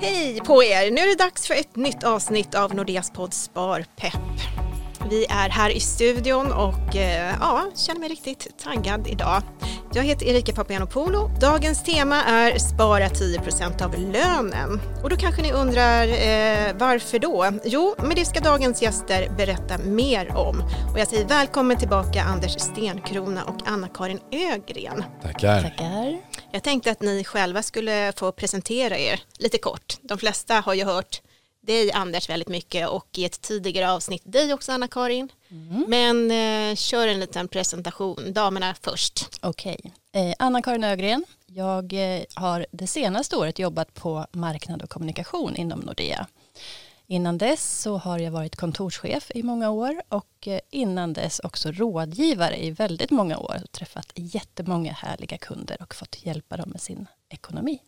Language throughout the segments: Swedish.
Hej på er! Nu är det dags för ett nytt avsnitt av Nordeas podd Sparpepp. Vi är här i studion och eh, ja, känner mig riktigt taggad idag. Jag heter Erika Papagiannopoulou. Dagens tema är spara 10% av lönen. Och då kanske ni undrar eh, varför då? Jo, men det ska dagens gäster berätta mer om. Och jag säger välkommen tillbaka Anders Stenkrona och Anna-Karin Ögren. Tackar. Tackar. Jag tänkte att ni själva skulle få presentera er lite kort. De flesta har ju hört dig Anders väldigt mycket och i ett tidigare avsnitt dig också Anna-Karin. Mm. Men eh, kör en liten presentation, damerna först. Okej, eh, Anna-Karin Ögren. Jag eh, har det senaste året jobbat på marknad och kommunikation inom Nordea. Innan dess så har jag varit kontorschef i många år och eh, innan dess också rådgivare i väldigt många år. Träffat jättemånga härliga kunder och fått hjälpa dem med sin ekonomi.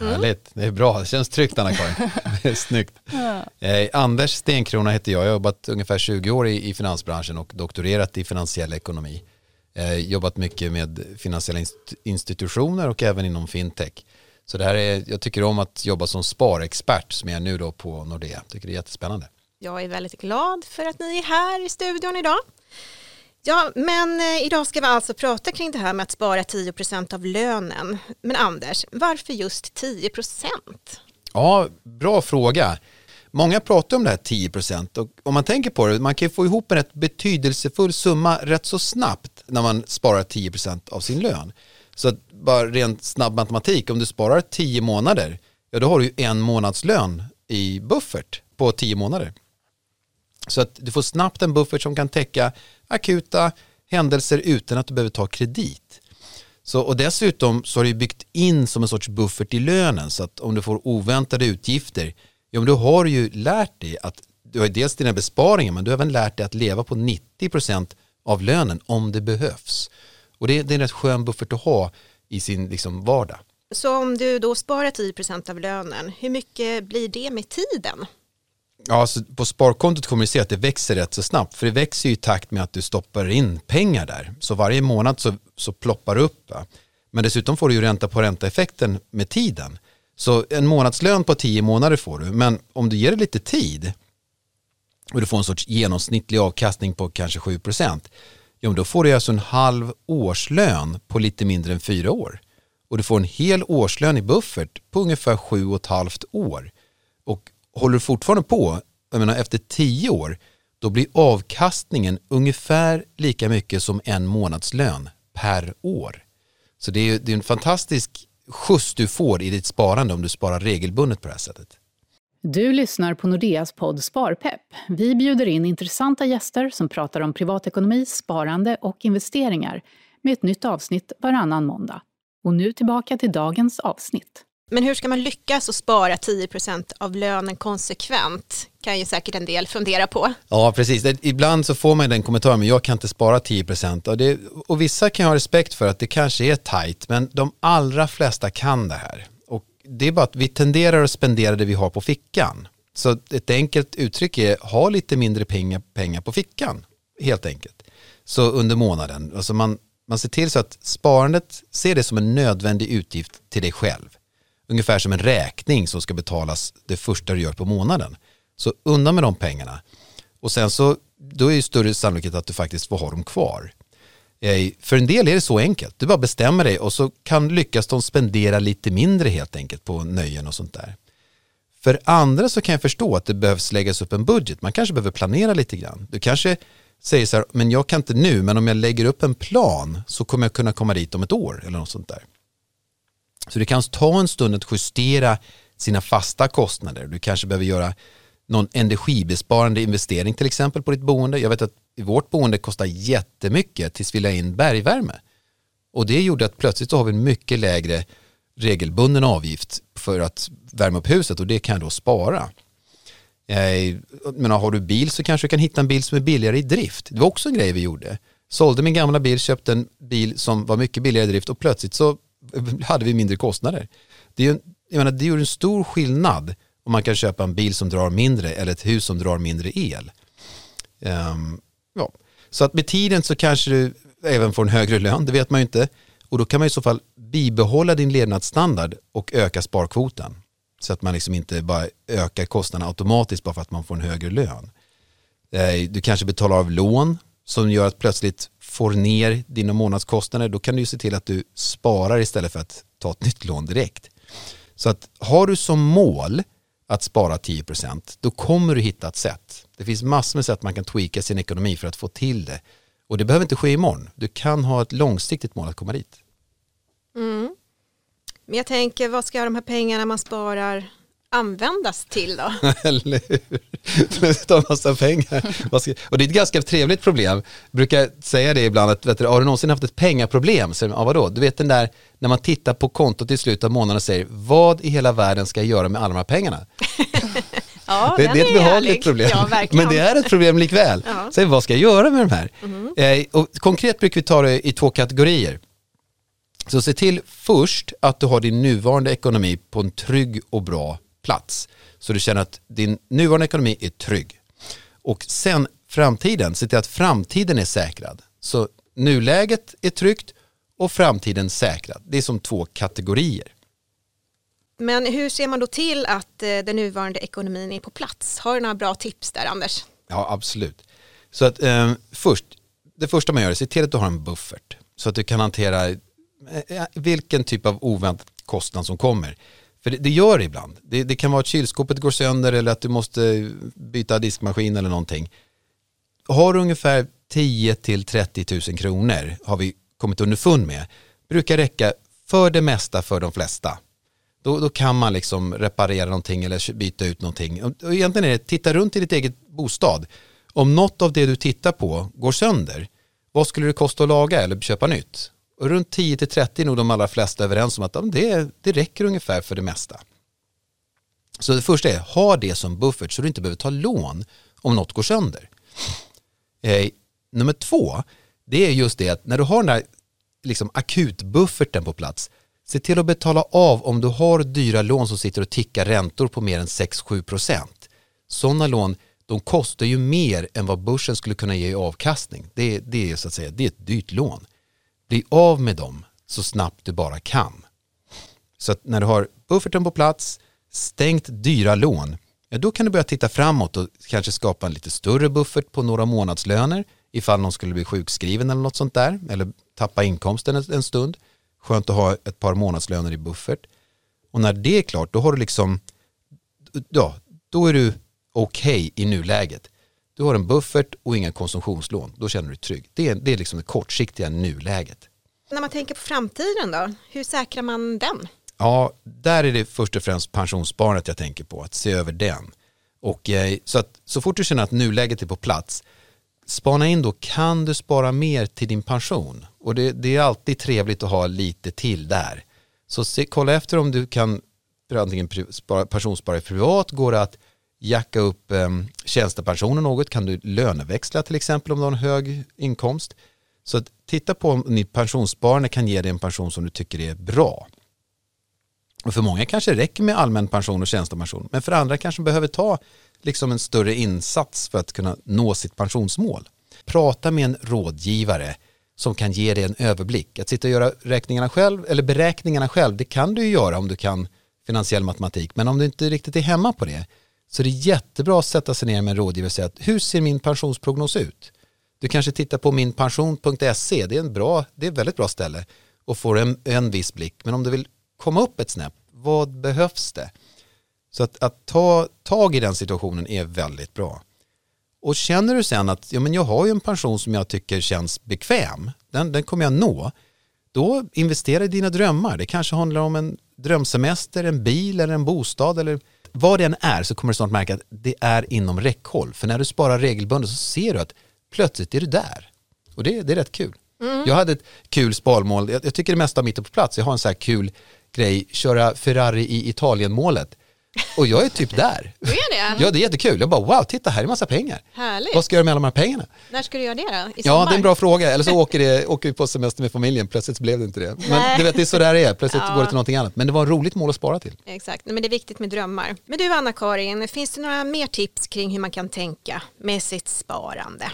Mm. Härligt, det är bra. Det känns tryggt Anna-Karin. det är snyggt. Ja. Eh, Anders Stenkrona heter jag. Jag har jobbat ungefär 20 år i, i finansbranschen och doktorerat i finansiell ekonomi. Eh, jobbat mycket med finansiella institutioner och även inom fintech. Så det här är, jag tycker om att jobba som sparexpert som jag är nu då på Nordea. Jag tycker det är jättespännande. Jag är väldigt glad för att ni är här i studion idag. Ja, men eh, idag ska vi alltså prata kring det här med att spara 10% av lönen. Men Anders, varför just 10% Ja, bra fråga. Många pratar om det här 10 och om man tänker på det, man kan ju få ihop en rätt betydelsefull summa rätt så snabbt när man sparar 10% av sin lön. Så att bara rent snabb matematik, om du sparar 10 månader, ja då har du ju en månadslön i buffert på 10 månader. Så att du får snabbt en buffert som kan täcka akuta händelser utan att du behöver ta kredit. Så, och dessutom så har du byggt in som en sorts buffert i lönen så att om du får oväntade utgifter, ja men då har du ju lärt dig att du har dels dina besparingar men du har även lärt dig att leva på 90% av lönen om det behövs. Och det, det är en rätt skön buffert att ha i sin liksom, vardag. Så om du då sparar 10% av lönen, hur mycket blir det med tiden? Ja, så på sparkontot kommer du se att det växer rätt så snabbt. För det växer ju i takt med att du stoppar in pengar där. Så varje månad så, så ploppar det upp. Va? Men dessutom får du ju ränta på ränta-effekten med tiden. Så en månadslön på tio månader får du. Men om du ger det lite tid och du får en sorts genomsnittlig avkastning på kanske 7 ja, då får du alltså en halv årslön på lite mindre än fyra år. Och du får en hel årslön i buffert på ungefär sju och ett halvt år. Och håller du fortfarande på, jag menar efter tio år, då blir avkastningen ungefär lika mycket som en månadslön per år. Så det är, det är en fantastisk skjuts du får i ditt sparande om du sparar regelbundet på det här sättet. Du lyssnar på Nordeas podd Sparpepp. Vi bjuder in intressanta gäster som pratar om privatekonomi, sparande och investeringar med ett nytt avsnitt varannan måndag. Och nu tillbaka till dagens avsnitt. Men hur ska man lyckas att spara 10% av lönen konsekvent? kan ju säkert en del fundera på. Ja, precis. Ibland så får man den kommentaren, men jag kan inte spara 10 och, det, och vissa kan ha respekt för att det kanske är tajt, men de allra flesta kan det här. Och det är bara att vi tenderar att spendera det vi har på fickan. Så ett enkelt uttryck är, ha lite mindre pengar, pengar på fickan, helt enkelt. Så under månaden, alltså man, man ser till så att sparandet, ser det som en nödvändig utgift till dig själv ungefär som en räkning som ska betalas det första du gör på månaden. Så undan med de pengarna. Och sen så, då är det större sannolikhet att du faktiskt får ha dem kvar. Eh, för en del är det så enkelt. Du bara bestämmer dig och så kan lyckas de spendera lite mindre helt enkelt på nöjen och sånt där. För andra så kan jag förstå att det behövs läggas upp en budget. Man kanske behöver planera lite grann. Du kanske säger så här, men jag kan inte nu, men om jag lägger upp en plan så kommer jag kunna komma dit om ett år eller något sånt där. Så det kan ta en stund att justera sina fasta kostnader. Du kanske behöver göra någon energibesparande investering till exempel på ditt boende. Jag vet att i vårt boende kostar jättemycket tills vi la in bergvärme. Och det gjorde att plötsligt så har vi en mycket lägre regelbunden avgift för att värma upp huset och det kan jag då spara. Eh, men har du bil så kanske du kan hitta en bil som är billigare i drift. Det var också en grej vi gjorde. Sålde min gamla bil, köpte en bil som var mycket billigare i drift och plötsligt så hade vi mindre kostnader. Det, är, jag menar, det gör en stor skillnad om man kan köpa en bil som drar mindre eller ett hus som drar mindre el. Um, ja. Så att med tiden så kanske du även får en högre lön, det vet man ju inte. Och då kan man i så fall bibehålla din levnadsstandard och öka sparkvoten. Så att man liksom inte bara ökar kostnaderna automatiskt bara för att man får en högre lön. Eh, du kanske betalar av lån som gör att plötsligt får ner dina månadskostnader. Då kan du se till att du sparar istället för att ta ett nytt lån direkt. Så att har du som mål att spara 10% då kommer du hitta ett sätt. Det finns massor med sätt man kan tweaka sin ekonomi för att få till det. Och det behöver inte ske imorgon. Du kan ha ett långsiktigt mål att komma dit. Mm. Men jag tänker, vad ska de här pengarna man sparar användas till då? Eller hur? Ta massa pengar. Och det är ett ganska trevligt problem. Jag brukar säga det ibland, att vet du, har du någonsin haft ett pengaproblem? Så, ja, vadå? Du vet den där, när man tittar på kontot i slutet av månaden och säger, vad i hela världen ska jag göra med alla de här pengarna? Ja, det, det är ett behagligt problem. Ja, men det är ett problem likväl. Ja. Så vad ska jag göra med de här? Mm. Eh, och konkret brukar vi ta det i två kategorier. Så se till först att du har din nuvarande ekonomi på en trygg och bra plats. Så du känner att din nuvarande ekonomi är trygg. Och sen framtiden, se till att framtiden är säkrad. Så nuläget är tryggt och framtiden säkrad. Det är som två kategorier. Men hur ser man då till att eh, den nuvarande ekonomin är på plats? Har du några bra tips där Anders? Ja, absolut. Så att eh, först, det första man gör är att se till att du har en buffert så att du kan hantera eh, vilken typ av oväntad kostnad som kommer. För det, det gör det ibland. Det, det, kan vara att kylskåpet går sönder eller att du måste byta diskmaskin eller någonting. Har du ungefär 10 till 30 000 kronor har vi kommit underfund med. Brukar räcka för det mesta för de flesta. Då, då kan man liksom reparera någonting eller byta ut någonting. Och egentligen är det, titta runt i ditt eget bostad. Om något av det du tittar på går sönder, vad skulle det kosta att laga eller köpa nytt? Och runt 10-30 är nog de allra flesta överens om att det, det räcker ungefär för det mesta. Så det första är, ha det som buffert så du inte behöver ta lån om något går sönder. Eh, nummer två, det är just det att när du har den där liksom akutbufferten på plats, se till att betala av om du har dyra lån som sitter och tickar räntor på mer än 6-7 procent. Sådana lån, de kostar ju mer än vad börsen skulle kunna ge i avkastning. Det, det är så att säga, det är ett dyrt lån. Bli av med dem så snabbt du bara kan. Så att när du har bufferten på plats, stängt dyra lån, ja, då kan du börja titta framåt och kanske skapa en lite större buffert på några månadslöner ifall någon skulle bli sjukskriven eller något sånt där eller tappa inkomsten en stund. Skönt att ha ett par månadslöner i buffert. Och när det är klart, då har du liksom, ja, då är du okej okay i nuläget. Du har en buffert och inga konsumtionslån. Då känner du dig trygg. Det är, det är liksom det kortsiktiga nuläget. När man tänker på framtiden då, hur säkrar man den? Ja, där är det först och främst pensionssparandet jag tänker på, att se över den. Och eh, så att så fort du känner att nuläget är på plats, spana in då, kan du spara mer till din pension? Och det, det är alltid trevligt att ha lite till där. Så se, kolla efter om du kan antingen pensionsspara privat, går det att jacka upp eh, tjänstepensionen något, kan du löneväxla till exempel om du har en hög inkomst. Så att titta på om ditt pensionssparande kan ge dig en pension som du tycker är bra. Och för många kanske det räcker med allmän pension och tjänstepension, men för andra kanske behöver ta liksom en större insats för att kunna nå sitt pensionsmål. Prata med en rådgivare som kan ge dig en överblick. Att sitta och göra räkningarna själv, eller beräkningarna själv, det kan du ju göra om du kan finansiell matematik, men om du inte riktigt är hemma på det, så det är jättebra att sätta sig ner med en rådgivare och säga att hur ser min pensionsprognos ut? Du kanske tittar på minpension.se, det är en bra, det är ett väldigt bra ställe och får en, en viss blick. Men om du vill komma upp ett snäpp, vad behövs det? Så att, att ta tag i den situationen är väldigt bra. Och känner du sen att ja, men jag har ju en pension som jag tycker känns bekväm, den, den kommer jag nå, då investera i dina drömmar. Det kanske handlar om en drömsemester, en bil eller en bostad eller vad det än är så kommer du snart märka att det är inom räckhåll. För när du sparar regelbundet så ser du att plötsligt är du där. Och det, det är rätt kul. Mm. Jag hade ett kul sparmål, jag, jag tycker det mesta har mitt på plats. Jag har en så här kul grej, köra Ferrari i Italienmålet. Och jag är typ där. Det? Ja, det är jättekul. Jag bara, wow, titta här är massa pengar. Härligt. Vad ska jag göra med alla de här pengarna? När ska du göra det då? I ja, det är en bra fråga. Eller så åker, det, åker vi på semester med familjen, plötsligt blev det inte det. Men du vet, det är så där det är, plötsligt ja. går det till någonting annat. Men det var ett roligt mål att spara till. Exakt, men det är viktigt med drömmar. Men du Anna-Karin, finns det några mer tips kring hur man kan tänka med sitt sparande?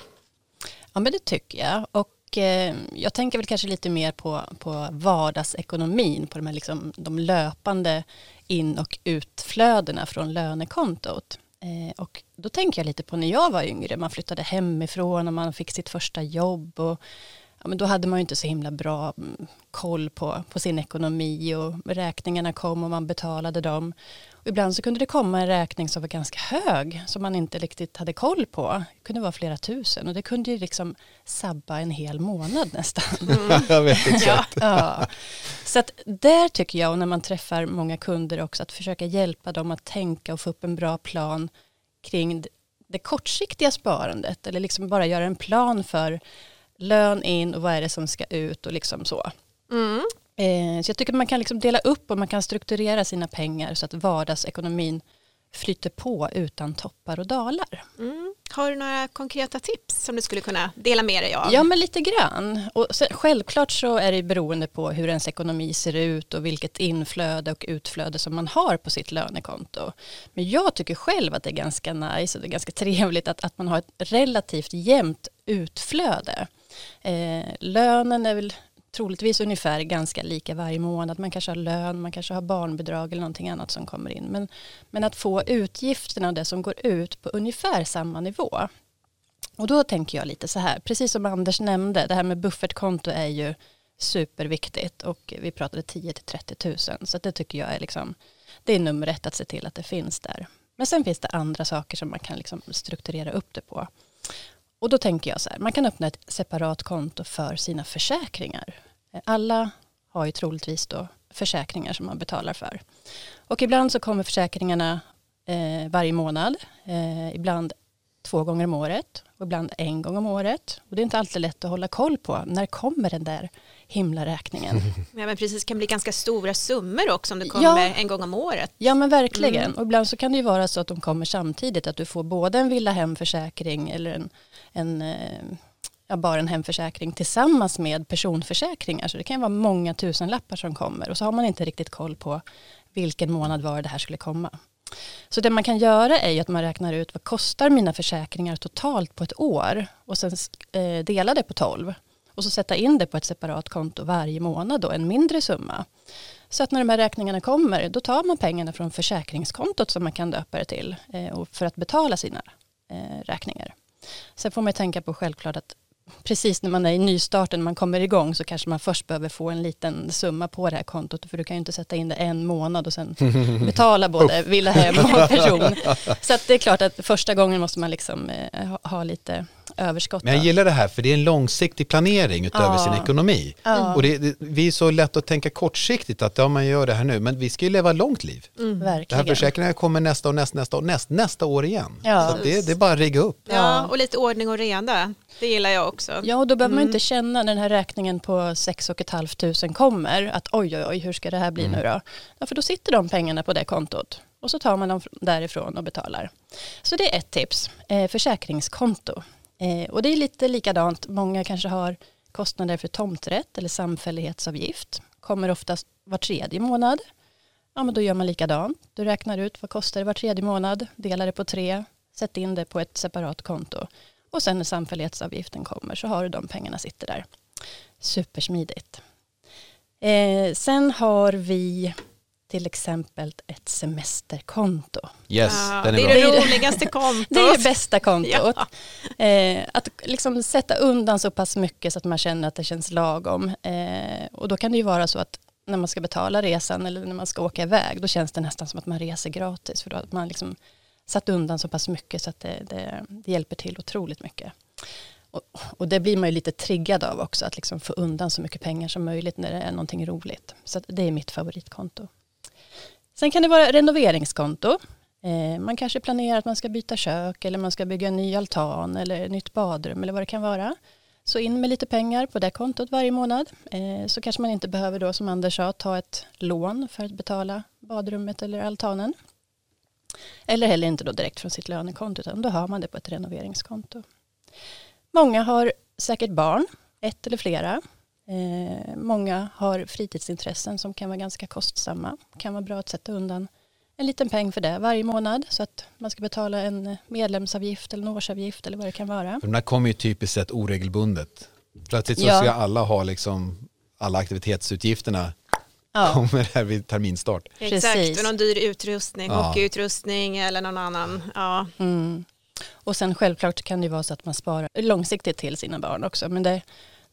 Ja, men det tycker jag. Och och eh, jag tänker väl kanske lite mer på, på vardagsekonomin, på de, här liksom, de löpande in och utflödena från lönekontot. Eh, och då tänker jag lite på när jag var yngre, man flyttade hemifrån och man fick sitt första jobb och ja, men då hade man ju inte så himla bra mm, koll på, på sin ekonomi och räkningarna kom och man betalade dem. Och ibland så kunde det komma en räkning som var ganska hög som man inte riktigt hade koll på. Det kunde vara flera tusen och det kunde ju liksom sabba en hel månad nästan. Mm. jag vet exakt. Ja, ja. Så att där tycker jag, och när man träffar många kunder också, att försöka hjälpa dem att tänka och få upp en bra plan kring det kortsiktiga sparandet eller liksom bara göra en plan för lön in och vad är det som ska ut och liksom så. Mm. Eh, så jag tycker att man kan liksom dela upp och man kan strukturera sina pengar så att vardagsekonomin flyter på utan toppar och dalar. Mm. Har du några konkreta tips som du skulle kunna dela med dig av? Ja, men lite grann. Och sen, självklart så är det beroende på hur ens ekonomi ser ut och vilket inflöde och utflöde som man har på sitt lönekonto. Men jag tycker själv att det är ganska nice och det är ganska trevligt att, att man har ett relativt jämnt utflöde. Eh, lönen är väl troligtvis ungefär ganska lika varje månad. Man kanske har lön, man kanske har barnbidrag eller någonting annat som kommer in. Men, men att få utgifterna och det som går ut på ungefär samma nivå. Och då tänker jag lite så här, precis som Anders nämnde, det här med buffertkonto är ju superviktigt och vi pratade 10 till 30 000 så det tycker jag är liksom det är nummer ett att se till att det finns där. Men sen finns det andra saker som man kan liksom strukturera upp det på. Och då tänker jag så här, man kan öppna ett separat konto för sina försäkringar. Alla har ju troligtvis då försäkringar som man betalar för. Och ibland så kommer försäkringarna eh, varje månad, eh, ibland två gånger om året och ibland en gång om året. Och det är inte alltid lätt att hålla koll på när kommer den där himlaräkningen. Ja men precis, det kan bli ganska stora summor också om det kommer ja. en gång om året. Ja men verkligen. Mm. Och ibland så kan det ju vara så att de kommer samtidigt, att du får både en villa hemförsäkring eller en, en eh, ja, bara en hemförsäkring tillsammans med personförsäkringar. Så det kan vara många tusenlappar som kommer och så har man inte riktigt koll på vilken månad var det här skulle komma. Så det man kan göra är att man räknar ut vad kostar mina försäkringar totalt på ett år och sen eh, dela det på 12 och så sätta in det på ett separat konto varje månad då, en mindre summa. Så att när de här räkningarna kommer då tar man pengarna från försäkringskontot som man kan döpa det till eh, för att betala sina eh, räkningar. Sen får man tänka på självklart att precis när man är i nystarten, när man kommer igång så kanske man först behöver få en liten summa på det här kontot för du kan ju inte sätta in det en månad och sen betala både villa hem och person. Så att det är klart att första gången måste man liksom eh, ha lite överskott. Men jag gillar det här för det är en långsiktig planering utöver ja. sin ekonomi. Ja. Och det, det, vi är så lätt att tänka kortsiktigt att ja, man gör det här nu, men vi ska ju leva långt liv. Mm. Det här försäkringen kommer nästa år, nästa, nästa år, nästa, nästa år igen. Ja. Så det, det, är bara att rigga upp. Ja, och lite ordning och reda. Det gillar jag också. Ja, och då behöver mm. man inte känna när den här räkningen på 6 500 kommer att oj, oj, oj, hur ska det här bli mm. nu då? Ja, för då sitter de pengarna på det kontot och så tar man dem därifrån och betalar. Så det är ett tips, eh, försäkringskonto. Eh, och det är lite likadant, många kanske har kostnader för tomträtt eller samfällighetsavgift, kommer oftast var tredje månad. Ja, men då gör man likadant. Du räknar ut vad kostar det var tredje månad, delar det på tre, sätter in det på ett separat konto. Och sen när samfällighetsavgiften kommer så har du de pengarna sitter där. Supersmidigt. Eh, sen har vi till exempel ett semesterkonto. Yes, ja, den är det är bra. det roligaste kontot. det är det bästa kontot. Ja. Eh, att liksom sätta undan så pass mycket så att man känner att det känns lagom. Eh, och då kan det ju vara så att när man ska betala resan eller när man ska åka iväg då känns det nästan som att man reser gratis för då har man liksom satt undan så pass mycket så att det, det, det hjälper till otroligt mycket. Och, och, det blir man ju lite triggad av också, att liksom få undan så mycket pengar som möjligt när det är någonting roligt. Så det är mitt favoritkonto. Sen kan det vara renoveringskonto. Eh, man kanske planerar att man ska byta kök eller man ska bygga en ny altan eller nytt badrum eller vad det kan vara. Så in med lite pengar på det kontot varje månad. Eh, så kanske man inte behöver då som Anders sa ta ett lån för att betala badrummet eller altanen. Eller heller inte då direkt från sitt lönekonto utan då har man det på ett renoveringskonto. Många har säkert barn, ett eller flera. Eh, många har fritidsintressen som kan vara ganska kostsamma. Det kan vara bra att sätta undan en liten peng för det varje månad så att man ska betala en medlemsavgift eller en årsavgift eller vad det kan vara. De där kommer ju typiskt sett oregelbundet. Plötsligt så Ja. ska alla ha liksom alla aktivitetsutgifterna Ja, kommer här vid terminstart. Exakt, Precis. och någon dyr utrustning, Ja. hockeyutrustning eller någon annan. Ja. mm. Och sen självklart kan det ju vara så att man sparar långsiktigt till sina barn också. Men det,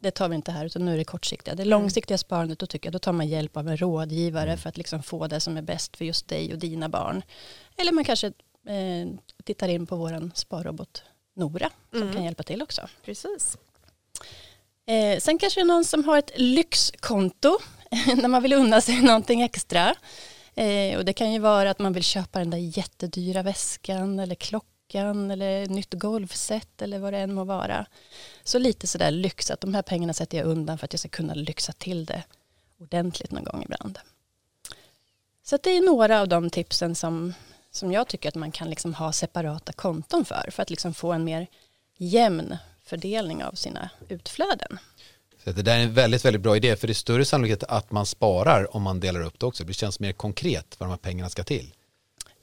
det tar vi inte här utan nu är det kortsiktiga. Det långsiktiga sparandet då tycker jag då tar man hjälp av en rådgivare för att liksom få det som är bäst för just dig och dina barn. Eller man kanske eh, tittar in på våran sparrobot Nora som Mm. kan hjälpa till också. Precis. Eh, sen kanske det är någon som har ett lyxkonto när man vill unna sig någonting extra. Eh, och det kan ju vara att man vill köpa den där jättedyra väskan eller klockan eller nytt golfset eller vad det än må vara. Så lite sådär lyx att de här pengarna sätter jag undan för att jag ska kunna lyxa till det ordentligt någon gång ibland. Så det är några av de tipsen som, som jag tycker att man kan liksom ha separata konton för. För att liksom få en mer jämn fördelning av sina utflöden. Så det där är en väldigt, väldigt bra idé för det är större sannolikhet att man sparar om man delar upp det också. Det känns mer konkret vad de här pengarna ska till.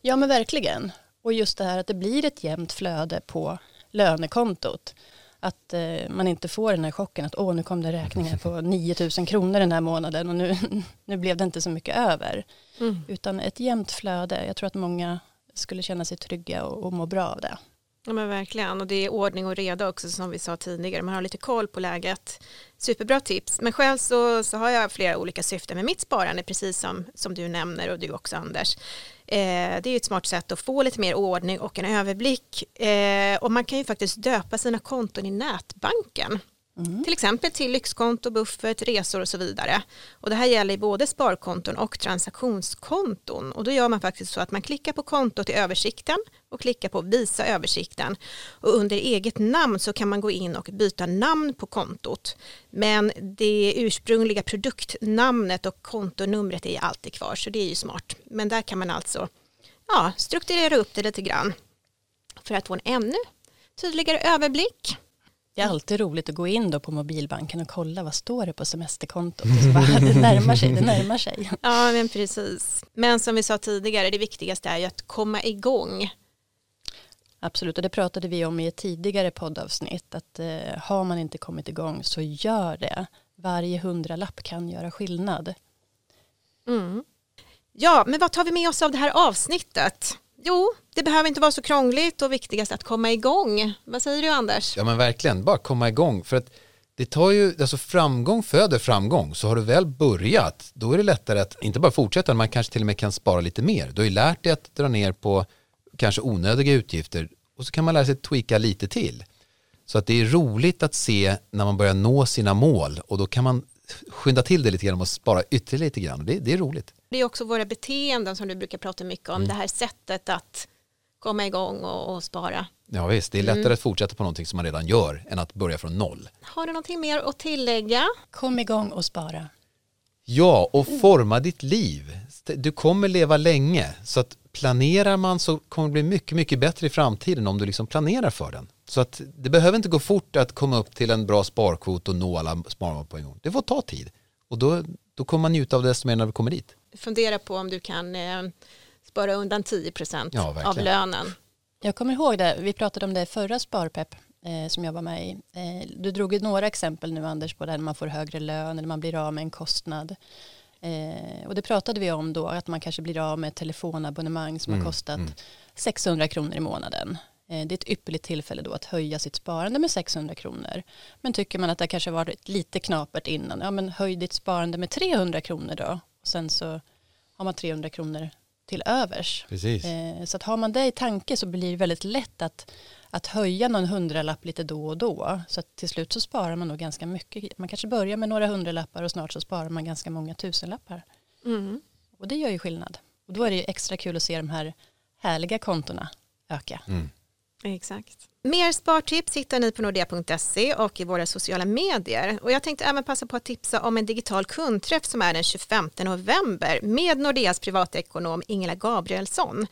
Ja men verkligen. Och just det här att det blir ett jämnt flöde på lönekontot. Att eh, man inte får den här chocken att åh nu kom det räkningar på 9000 kronor den här månaden och nu, nu blev det inte så mycket över. Mm. Utan ett jämnt flöde. Jag tror att många skulle känna sig trygga och, och må bra av det. Ja men verkligen och det är ordning och reda också som vi sa tidigare. Man har lite koll på läget. Superbra tips. Men själv så, så har jag flera olika syften med mitt sparande precis som, som du nämner och du också Anders. Eh, det är ju ett smart sätt att få lite mer ordning och en överblick. Eh, och man kan ju faktiskt döpa sina konton i nätbanken. Mm. Till exempel till lyxkonto, buffert, resor och så vidare. Och det här gäller i både sparkonton och transaktionskonton. Och då gör man faktiskt så att man klickar på kontot i översikten och klickar på visa översikten. Och under eget namn så kan man gå in och byta namn på kontot. Men det ursprungliga produktnamnet och kontonumret är alltid kvar så det är ju smart. Men där kan man alltså ja, strukturera upp det lite grann för att få en ännu tydligare överblick. Det är alltid roligt att gå in då på mobilbanken och kolla vad står det på semesterkontot. Och så bara, det närmar sig, det närmar sig. Ja, men precis. Men som vi sa tidigare, det viktigaste är ju att komma igång. Absolut, och det pratade vi om i ett tidigare poddavsnitt. Att eh, har man inte kommit igång så gör det. Varje hundralapp kan göra skillnad. Mm. Ja, men vad tar vi med oss av det här avsnittet? Jo, det behöver inte vara så krångligt och viktigast att komma igång. Vad säger du Anders? Ja men verkligen, bara komma igång. För att det tar ju, alltså framgång föder framgång. Så har du väl börjat, då är det lättare att inte bara fortsätta, man kanske till och med kan spara lite mer. Du har ju lärt dig att dra ner på kanske onödiga utgifter och så kan man lära sig tweaka lite till. Så att det är roligt att se när man börjar nå sina mål och då kan man skynda till det lite grann och spara ytterligare lite grann. Det, det är roligt. Det är också våra beteenden som du brukar prata mycket om. Det här sättet att komma igång och, och spara. Ja visst, det är lättare att fortsätta på någonting som man redan gör än att börja från noll. Har du någonting mer att tillägga? Kom igång och spara. Ja, och forma ditt liv. Du kommer leva länge, så att planerar man så kommer det bli mycket, mycket bättre i framtiden om du liksom planerar för den. Så att det behöver inte gå fort att komma upp till en bra sparkvot och nå alla sparmål på en gång. Det får ta tid och då, då kommer man njuta av det desto mer när vi kommer dit. Fundera på om du kan eh, spara undan 10 procent Ja, av lönen. Jag kommer ihåg det, vi pratade om det förra Sparpepp eh, som jag var med i. Eh, du drog ju några exempel nu Anders på där man får högre lön eller man blir av med en kostnad. Eh, och det pratade vi om då, att man kanske blir av med ett telefonabonnemang som har kostat 600 kronor i månaden. Eh, det är ett ypperligt tillfälle då att höja sitt sparande med 600 kronor. Men tycker man att det kanske varit lite knapert innan, ja men höj ditt sparande med 300 kronor då. Och sen så har man 300 kronor till övers. Precis. Eh, Så att har man det i tanke så blir det väldigt lätt att, att höja någon hundralapp lite då och då. Så att till slut så sparar man nog ganska mycket. Man kanske börjar med några hundralappar och snart så sparar man ganska många tusenlappar. Mm. Och det gör ju skillnad. Och då är det ju extra kul att se de här härliga kontona öka. Exakt. Mer spartips hittar ni på nordea.se och i våra sociala medier. Och jag tänkte även passa på att tipsa om en digital kundträff som är den 25 november med Nordeas privatekonom Ingela Gabrielsson.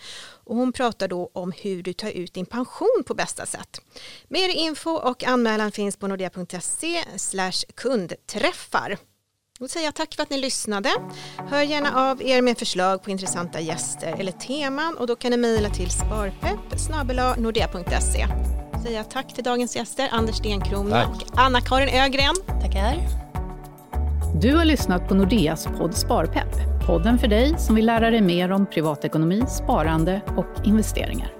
Och hon pratar då om hur du tar ut din pension på bästa sätt. Mer info och anmälan finns på nordea.se kundträffar. Då säger jag tack för att ni lyssnade. Hör gärna av er med förslag på intressanta gäster eller teman och då kan ni mejla till sparpepp nordea.se. säga tack till dagens gäster, Anders Stenkrona och Anna-Karin Ögren. Tackar. Du har lyssnat på Nordeas podd Sparpepp. Podden för dig som vill lära dig mer om privatekonomi, sparande och investeringar.